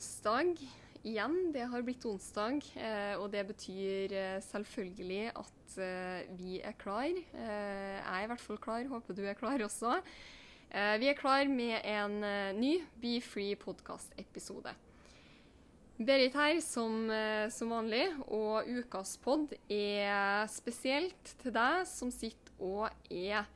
onsdag igjen. Det har blitt onsdag, eh, og det betyr eh, selvfølgelig at eh, vi er klar. Jeg er i hvert fall klar, håper du er klar også. Vi er klar med en ny Be Free podkast-episode. Berit her som, som vanlig, og ukas pod er spesielt til deg som sitter og er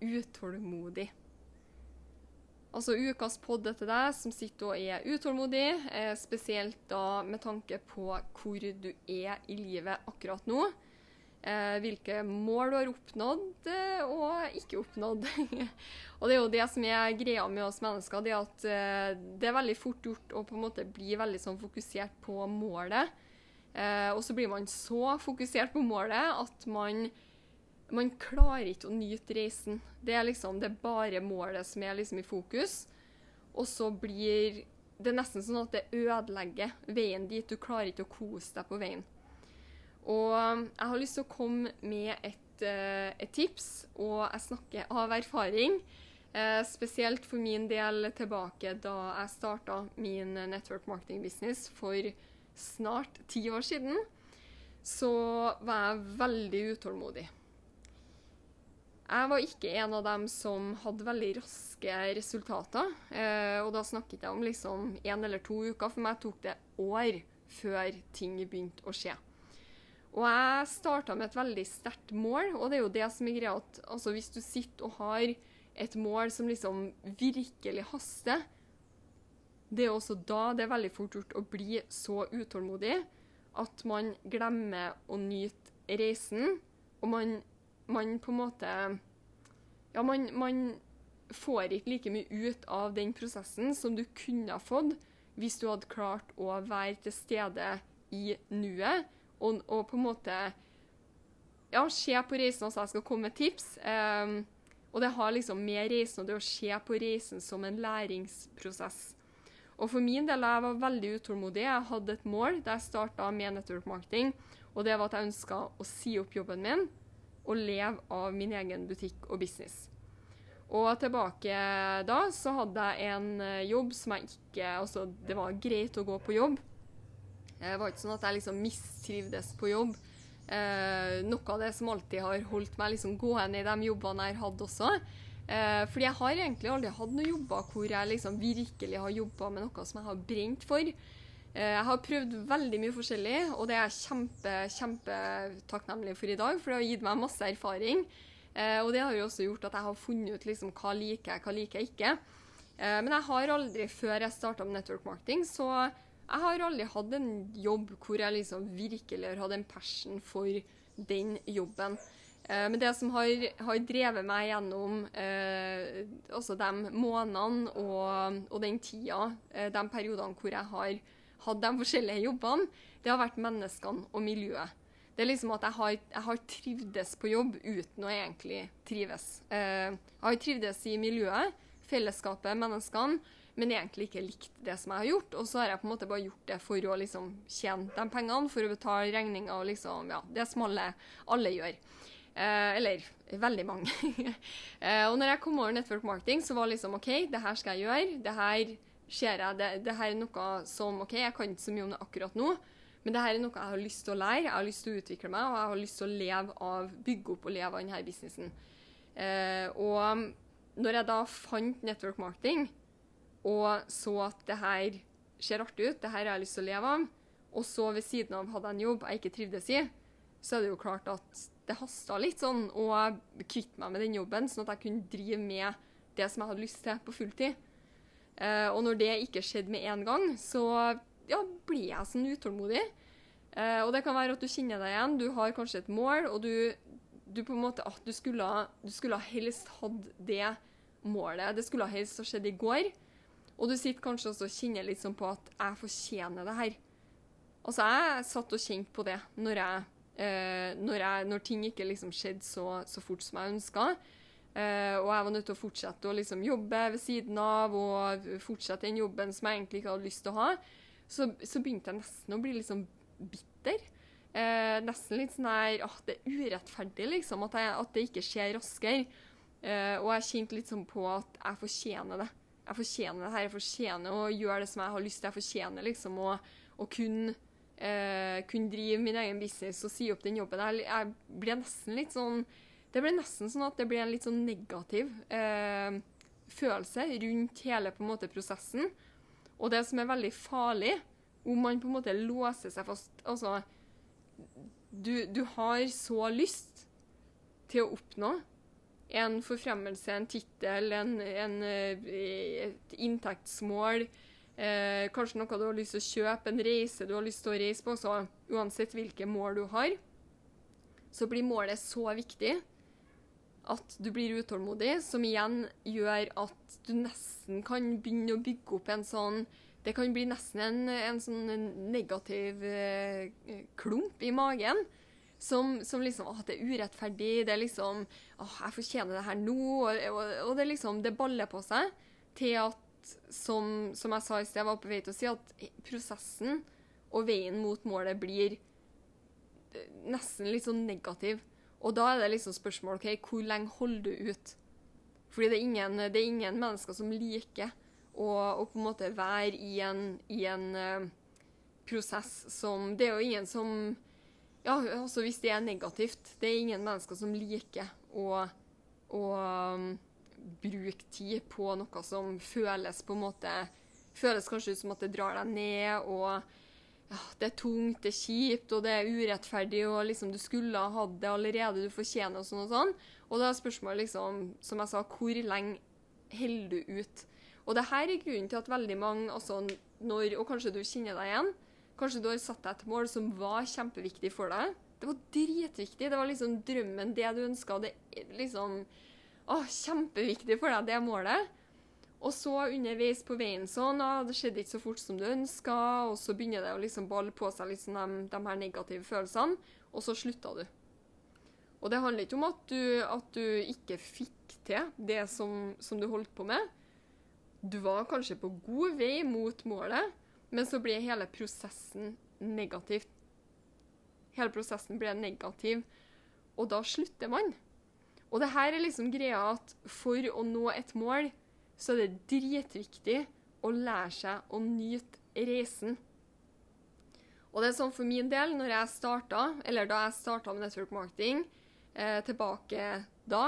utålmodig. Altså ukas podd til deg som sitter og er utålmodig, eh, spesielt da med tanke på hvor du er i livet akkurat nå. Eh, hvilke mål du har oppnådd eh, og ikke oppnådd. og det er jo det som er greia med oss mennesker, det at eh, det er veldig fort gjort å på en måte bli veldig sånn fokusert på målet. Og så blir man så fokusert på målet at man man klarer ikke å nyte reisen. Det er liksom det er bare målet som er liksom i fokus. Og så blir det nesten sånn at det ødelegger veien dit. Du klarer ikke å kose deg på veien. Og jeg har lyst til å komme med et, eh, et tips, og jeg snakker av erfaring. Eh, spesielt for min del tilbake da jeg starta min network marketing business for snart ti år siden. Så var jeg veldig utålmodig. Jeg var ikke en av dem som hadde veldig raske resultater. Eh, og da snakket jeg om liksom én eller to uker. For meg tok det år før ting begynte å skje. Og jeg starta med et veldig sterkt mål, og det er jo det som er greia at altså, hvis du sitter og har et mål som liksom virkelig haster, det er også da det er veldig fort gjort å bli så utålmodig at man glemmer å nyte reisen, og man man på en måte Ja, man, man får ikke like mye ut av den prosessen som du kunne ha fått hvis du hadde klart å være til stede i nuet og, og på en måte Ja, se på reisen også. Jeg skal komme med tips. Um, og det har liksom med reisen og det å se på reisen som en læringsprosess. Og for min del, jeg var veldig utålmodig. Jeg hadde et mål da jeg starta med network marketing, og det var at jeg ønska å si opp jobben min og leve av min egen butikk og business. Og tilbake da så hadde jeg en eh, jobb som jeg ikke Altså, det var greit å gå på jobb. Det var ikke sånn at jeg liksom mistrivdes på jobb. Eh, noe av det som alltid har holdt meg liksom gående i de jobbene jeg har hatt også. Eh, fordi jeg har egentlig aldri hatt noen jobber hvor jeg liksom virkelig har jobba med noe som jeg har brent for. Eh, jeg har prøvd veldig mye forskjellig, og det er jeg kjempe, kjempetakknemlig for i dag, for det har gitt meg masse erfaring. Eh, og det har jo også gjort at jeg har funnet ut liksom, hva liker jeg, hva liker jeg ikke. Eh, men jeg har aldri, før jeg starta med network marketing, så jeg har aldri hatt en jobb hvor jeg liksom virkelig har hatt en passion for den jobben. Men det som har, har, drevet meg gjennom eh, de månedene og, og den tida, de periodene hvor jeg har hatt de forskjellige jobbene, det har vært menneskene og miljøet. Det er liksom at jeg har, jeg har trivdes på jobb uten å egentlig trives. Eh, jeg har trivdes i miljøet, fellesskapet, menneskene, men egentlig ikke likt det som jeg har gjort. Og så har jeg på en måte bare gjort det for å liksom tjene de pengene, for å betale regninger og liksom, ja, det som alle, alle gjør. Eh, eller veldig mange. eh, og når jeg kom over network marketing, så var det liksom OK, det her skal jeg gjøre. det her ser jeg det, det her er noe som OK, jeg kan ikke så mye om det akkurat nå, men det her er noe jeg har lyst til å lære, jeg har lyst til å utvikle meg, og jeg har lyst til å leve av, bygge opp og leve av denne businessen. Eh, og når jeg da fant network marketing, og så at det her ser artig ut, det her har jeg lyst til å leve av, og så ved siden av hadde jeg en jobb jeg ikke trivdes i, så er det jo klart at det hasta litt sånn å kvitte meg med den jobben, sånn at jeg kunne drive med det som jeg hadde lyst til på fulltid. Uh, og når det ikke skjedde med en gang, så ja, blir jeg sånn utålmodig. Eh, og det kan være at du kjenner deg igjen. Du har kanskje et mål, og du, du på en måte at du skulle, du skulle helst hatt det målet. Det skulle helst ha skjedd i går. Og du sitter kanskje også og kjenner litt sånn på at 'jeg fortjener det her'. Altså, jeg satt og kjente på det når, jeg, eh, når, jeg, når ting ikke liksom skjedde så, så fort som jeg ønska. Uh, og jeg var nødt til å fortsette å liksom jobbe ved siden av og fortsette den jobben som jeg egentlig ikke hadde lyst til å ha. Så, så begynte jeg nesten å bli liksom bitter. Uh, nesten litt sånn her at det er urettferdig, liksom. At, jeg, at det ikke skjer raskere. Uh, og jeg kjente litt sånn på at jeg fortjener det. Jeg fortjener det her. Jeg fortjener å gjøre det som jeg har lyst til. Jeg fortjener liksom å, å kunne, kunne drive min egen business og si opp den jobben. Jeg, jeg ble nesten litt sånn det blir nesten sånn at det blir en litt sånn negativ eh, følelse rundt hele på en måte prosessen. Og det som er veldig farlig, om man på en måte låser seg fast Altså, du, du har så lyst til å oppnå en forfremmelse, en tittel, eh, et inntektsmål, eh, kanskje noe du har lyst til å kjøpe, en reise du har lyst til å reise på, så uansett hvilke mål du har, så blir målet så viktig at du blir utålmodig, som igjen gjør at du nesten kan begynne å bygge opp en sånn Det kan bli nesten en, en sånn negativ eh, klump i magen. Som, som, liksom At det er urettferdig. Det er liksom Åh, jeg fortjener det her nå. Og, og, og det liksom Det baller på seg til at, som, som jeg sa i sted, jeg var på vei til å si, at prosessen og veien mot målet blir eh, nesten litt sånn negativ. Og da er det liksom spørsmål ok, hvor lenge holder du ut? Fordi det er ingen, det er ingen mennesker som liker å, å, på en måte være i en, i en uh, prosess som Det er jo ingen som Ja, også hvis det er negativt Det er ingen mennesker som liker å, å um, bruke tid på noe som føles på en måte Føles kanskje ut som at det drar deg ned, og ja, det er tungt, det er kjipt, og det er urettferdig, og liksom du skulle ha hatt det allerede, du fortjener og sånn og sånn. Og da er spørsmålet liksom, som jeg sa, hvor lenge holder du ut? Og det her er grunnen til at veldig mange, altså når, og kanskje du kjenner deg igjen, kanskje du har satt deg et mål som var kjempeviktig for deg. Det var dritviktig. Det var liksom drømmen, det du ønska. Det liksom å, Kjempeviktig for deg, det målet. Og så underveis på veien sånn ah, Det skjedde ikke så fort som du ønska, og så begynner det å liksom balle på seg liksom de, de, her negative følelsene, og så slutta du. Og det handler ikke om at du, at du ikke fikk til det som, som, du holdt på med. Du var kanskje på god vei mot målet, men så ble hele prosessen negativ. Hele prosessen ble negativ, og da slutter man. Og det her er liksom greia at for å nå et mål så er det dritviktig å lære seg å nyte reisen. Og det er sånn for min del, når jeg starta, eller da jeg starta med network marketing eh, tilbake da,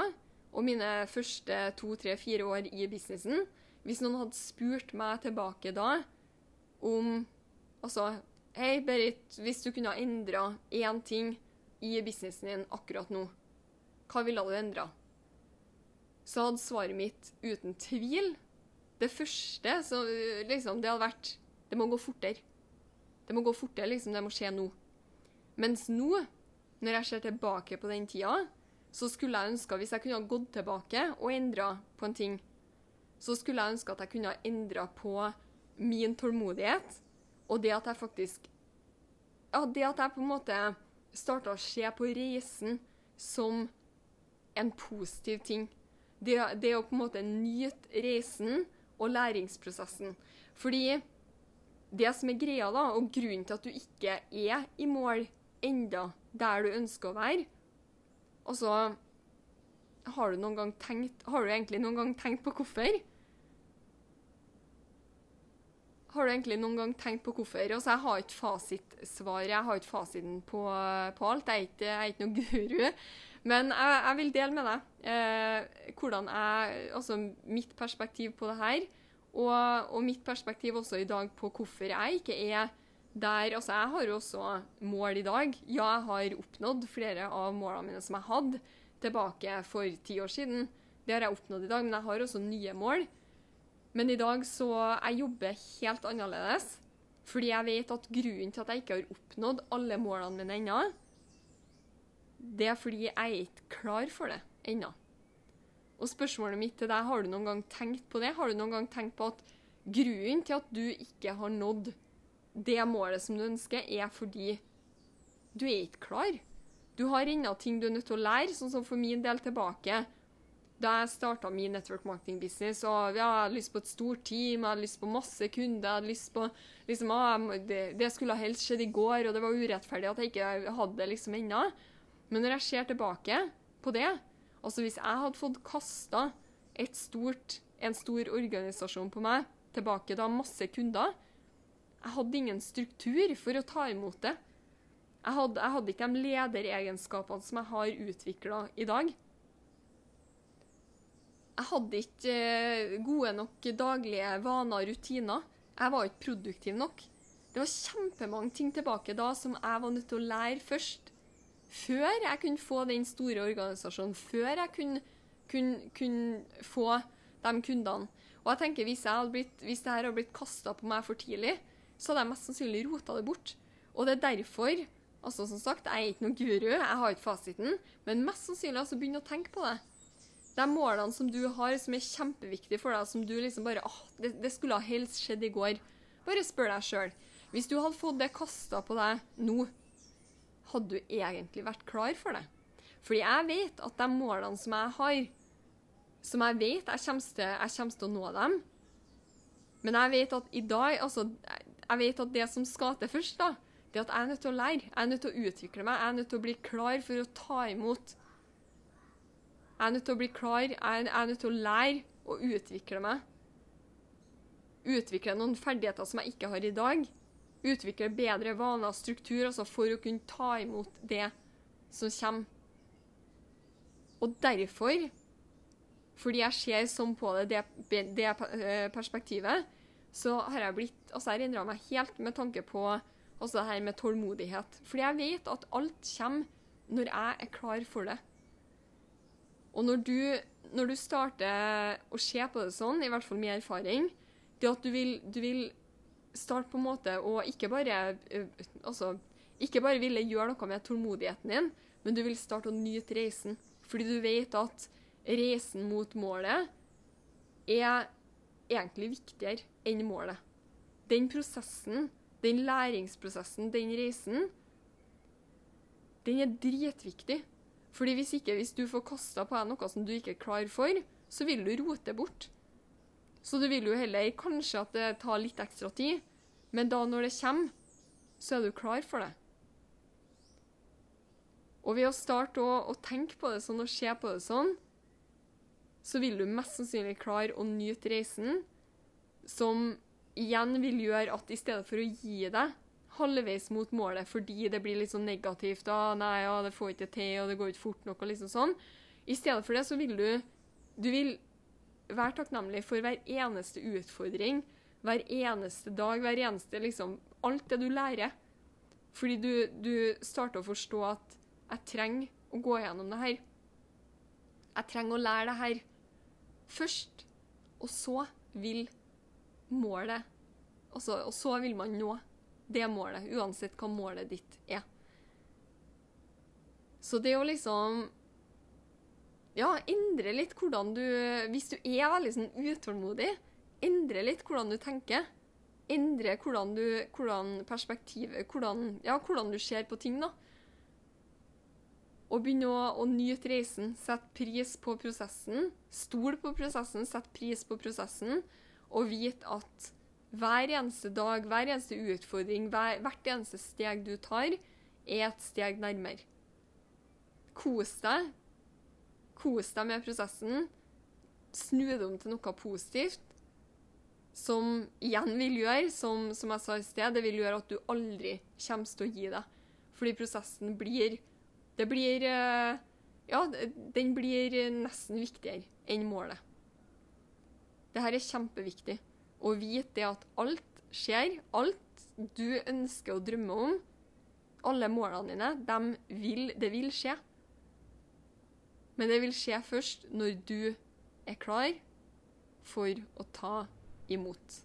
og mine første to, tre, fire år i businessen Hvis noen hadde spurt meg tilbake da om Altså, hei, Berit, hvis du kunne ha endra én ting i businessen din akkurat nå, hva ville du endra? Så hadde svaret mitt uten tvil Det første så liksom, det hadde vært Det må gå fortere. Det må gå fortere, liksom. Det må skje nå. Mens nå, når jeg ser tilbake på den tida, så skulle jeg ønske, hvis jeg kunne ha gått tilbake og endra på en ting, så skulle jeg ønske at jeg kunne ha endra på min tålmodighet, og det at jeg faktisk Ja, det at jeg på en måte starta å se på reisen som en positiv ting. Det, det å på en måte nyte reisen og læringsprosessen. Fordi det som er greia, da, og grunnen til at du ikke er i mål enda der du ønsker å være Altså Har Har du egentlig noen gang tenkt på hvorfor? Har du egentlig noen gang tenkt på hvorfor? Altså, jeg har ikke fasitsvar. Jeg har ikke fasiten på, på alt. Jeg er, ikke, jeg er ikke noen guru. Men jeg, jeg, vil dele med deg eh, hvordan jeg Altså mitt perspektiv på det her. Og, og, mitt perspektiv også i dag på hvorfor jeg ikke er der Altså, jeg har jo også mål i dag. Ja, jeg har oppnådd flere av målene mine som jeg hadde tilbake for ti år siden. Det har jeg oppnådd i dag, men jeg har også nye mål. Men i dag så Jeg jobber helt annerledes. Fordi jeg vet at grunnen til at jeg ikke har oppnådd alle målene mine ennå, det er fordi jeg er ikke klar for det ennå. Og spørsmålet mitt til deg, har du noen gang tenkt på det? Har du noen gang tenkt på at grunnen til at du ikke har nådd det målet som du ønsker, er fordi du er ikke klar? Du har ennå ting du er nødt til å lære, sånn som for min del tilbake. Da jeg starta min network marketing business, og jeg hadde lyst på et stort team, jeg hadde lyst på masse kunder, jeg hadde lyst på liksom, ah, det, det, skulle helst skjedd i går, og det var urettferdig at jeg ikke hadde det liksom ennå. Men når jeg ser tilbake på det, altså hvis jeg hadde fått kasta en stor organisasjon på meg tilbake da, masse kunder Jeg hadde ingen struktur for å ta imot det. Jeg hadde, jeg hadde ikke de lederegenskapene som jeg har utvikla i dag. Jeg hadde ikke eh, gode nok daglige vaner og rutiner. Jeg var ikke produktiv nok. Det var kjempemange ting tilbake da som jeg var nødt til å lære først. Før jeg kunne få den store organisasjonen. Før jeg kunne, kunne, kunne få de kundene. Og jeg tenker Hvis, jeg blitt, hvis det her hadde blitt kasta på meg for tidlig, så hadde jeg mest sannsynlig rota det bort. Og det er derfor Altså, som sagt, Jeg er ikke noen guru, jeg har ikke fasiten, men mest sannsynlig altså begynn å tenke på det. De målene som du har som er kjempeviktige for deg, som du liksom bare åh, det, det skulle helst skjedd i går. Bare spør deg sjøl. Hvis du hadde fått det kasta på deg nå, hadde du egentlig vært klar for det? Fordi jeg vet at de målene som jeg har, som jeg vet jeg kommer til, til å nå dem Men jeg vet at i dag altså, jeg vet at det som skal til først, da, det at jeg er nødt til å lære. Jeg er nødt til å utvikle meg. Jeg er nødt til å bli klar for å ta imot. Jeg er nødt til å bli klar. Jeg er nødt til å lære å utvikle meg. Utvikle noen ferdigheter som jeg ikke har i dag utvikle bedre vaner og struktur altså for å kunne ta imot det som kommer. Og derfor, fordi jeg ser sånn på det, det, det eh, perspektivet, så har jeg blitt Altså, jeg endra meg helt med tanke på altså det her med tålmodighet. Fordi jeg vet at alt kommer når jeg er klar for det. Og når du, når du starter å se på det sånn, i hvert fall med erfaring, det at du vil, du vil starte på en måte å ikke bare uh, Altså, ikke bare ville gjøre noe med tålmodigheten din, men du vil starte å nyte reisen. Fordi du vet at reisen mot målet er egentlig viktigere enn målet. Den prosessen, den læringsprosessen, den reisen, den er dritviktig. Fordi hvis ikke, hvis du får kasta på deg noe som du ikke er klar for, så vil du rote bort. Så du vil jo heller kanskje at det tar litt ekstra tid, men da når det kommer, så er du klar for det. Og ved å starte å, å tenke på det sånn og se på det sånn, så vil du mest sannsynlig klare å nyte reisen, som igjen vil gjøre at i stedet for å gi deg halvveis mot målet fordi det blir litt sånn negativt ah, 'Nei, ja, det får ikke til, og det går ikke fort nok', og liksom sånn. I stedet for det så vil du Du vil være takknemlig for hver eneste utfordring, hver eneste dag, hver eneste liksom Alt det du lærer. Fordi du, du starter å forstå at jeg trenger å gå gjennom det her. Jeg trenger å lære det her først. Og så vil målet altså, Og så vil man nå det målet, uansett hva målet ditt er. Så det å liksom ja, endre litt hvordan du Hvis du er veldig sånn utålmodig, endre litt hvordan du tenker. Endre hvordan, du, hvordan perspektivet hvordan, ja, hvordan du ser på ting, da. Og begynne å, å nyte reisen. Sett pris på prosessen. Stol på prosessen, sett pris på prosessen. Og vite at hver eneste dag, hver eneste utfordring, hver, hvert eneste steg du tar, er et steg nærmere. Kos deg Kos deg med prosessen. Snu det om til noe positivt. Som igjen vil gjøre, som, som jeg sa i sted, det vil gjøre at du aldri kommer til å gi deg. Fordi prosessen blir Det blir eh, Ja, den blir nesten viktigere enn målet. Dette er kjempeviktig. Å vite at alt skjer. Alt du ønsker å drømme om, alle målene dine, de vil, det vil skje. Men det vil skje først når du er klar for å ta imot.